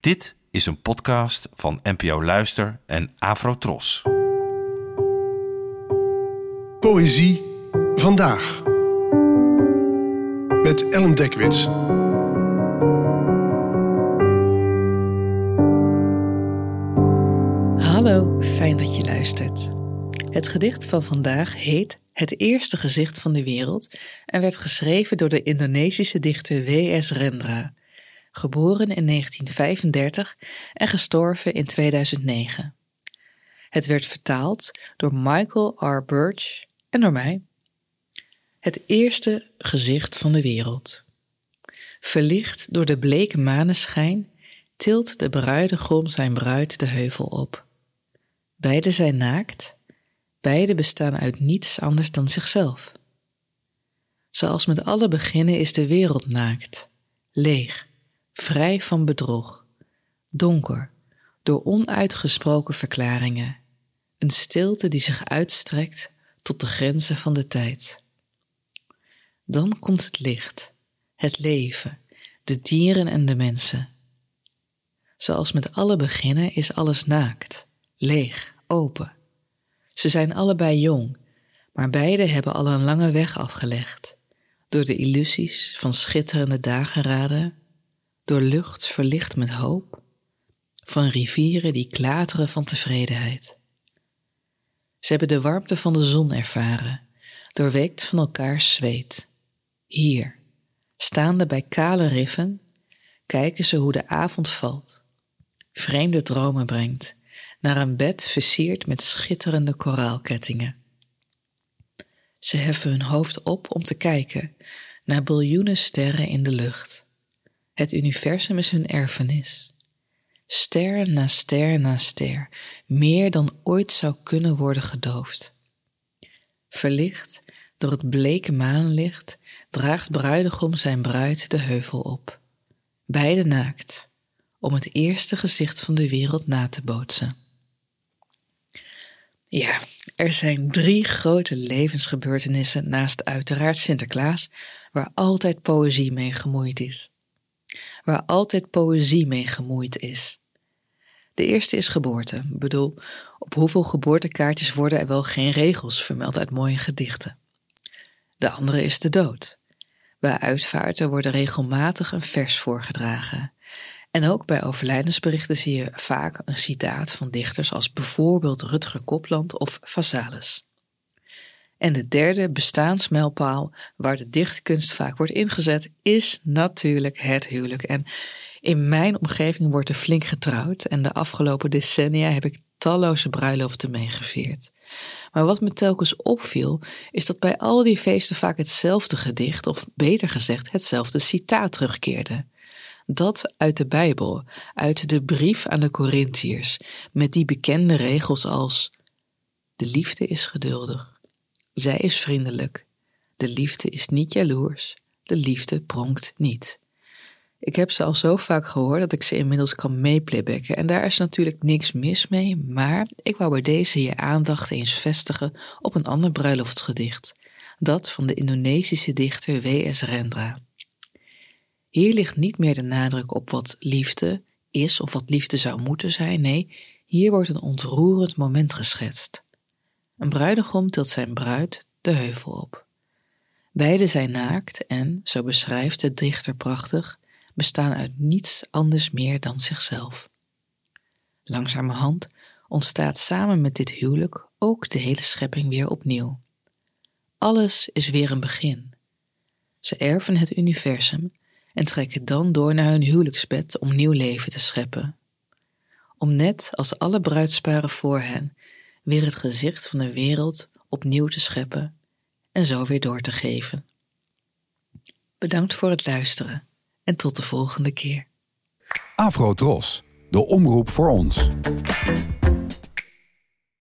Dit is een podcast van NPO Luister en Afrotros. Poëzie vandaag. Met Ellen Dekwits. Hallo, fijn dat je luistert. Het gedicht van vandaag heet Het eerste gezicht van de wereld en werd geschreven door de Indonesische dichter W.S. Rendra, geboren in 1935 en gestorven in 2009. Het werd vertaald door Michael R. Birch en door mij. Het eerste gezicht van de wereld. Verlicht door de bleke maneschijn tilt de bruidegom zijn bruid de heuvel op. Beide zijn naakt, beide bestaan uit niets anders dan zichzelf. Zoals met alle beginnen is de wereld naakt, leeg, vrij van bedrog, donker, door onuitgesproken verklaringen, een stilte die zich uitstrekt tot de grenzen van de tijd. Dan komt het licht, het leven, de dieren en de mensen. Zoals met alle beginnen is alles naakt, leeg, open. Ze zijn allebei jong, maar beide hebben al een lange weg afgelegd, door de illusies van schitterende dageraden, door lucht verlicht met hoop, van rivieren die klateren van tevredenheid. Ze hebben de warmte van de zon ervaren, doorweekt van elkaars zweet. Hier, staande bij kale riffen, kijken ze hoe de avond valt, vreemde dromen brengt, naar een bed versierd met schitterende koraalkettingen. Ze heffen hun hoofd op om te kijken naar biljoenen sterren in de lucht. Het universum is hun erfenis. Ster na ster na ster, meer dan ooit zou kunnen worden gedoofd. Verlicht door het bleke maanlicht draagt bruidegom zijn bruid de heuvel op. Beide naakt, om het eerste gezicht van de wereld na te bootsen. Ja, er zijn drie grote levensgebeurtenissen naast uiteraard Sinterklaas, waar altijd poëzie mee gemoeid is. Waar altijd poëzie mee gemoeid is. De eerste is geboorte. Ik bedoel, op hoeveel geboortekaartjes worden er wel geen regels vermeld uit mooie gedichten? De andere is de dood. Bij uitvaarten worden regelmatig een vers voorgedragen. En ook bij overlijdensberichten zie je vaak een citaat van dichters als bijvoorbeeld Rutger Kopland of Vasalis. En de derde bestaansmijlpaal waar de dichtkunst vaak wordt ingezet is natuurlijk het huwelijk. En in mijn omgeving wordt er flink getrouwd en de afgelopen decennia heb ik talloze bruiloften meegevierd. Maar wat me telkens opviel, is dat bij al die feesten vaak hetzelfde gedicht, of beter gezegd, hetzelfde citaat terugkeerde. Dat uit de Bijbel, uit de brief aan de Corinthiërs, met die bekende regels als: De liefde is geduldig, zij is vriendelijk, de liefde is niet jaloers, de liefde pronkt niet. Ik heb ze al zo vaak gehoord dat ik ze inmiddels kan meeplibbekken en daar is natuurlijk niks mis mee, maar ik wou bij deze je aandacht eens vestigen op een ander bruiloftsgedicht, dat van de Indonesische dichter W.S. Rendra. Hier ligt niet meer de nadruk op wat liefde is of wat liefde zou moeten zijn, nee, hier wordt een ontroerend moment geschetst. Een bruidegom tilt zijn bruid de heuvel op. Beiden zijn naakt en, zo beschrijft de dichter prachtig, bestaan uit niets anders meer dan zichzelf. Langzamerhand ontstaat samen met dit huwelijk ook de hele schepping weer opnieuw. Alles is weer een begin. Ze erven het universum en trekken dan door naar hun huwelijksbed om nieuw leven te scheppen. Om net als alle bruidsparen voor hen weer het gezicht van de wereld opnieuw te scheppen en zo weer door te geven. Bedankt voor het luisteren en tot de volgende keer. Afro Tros, de omroep voor ons.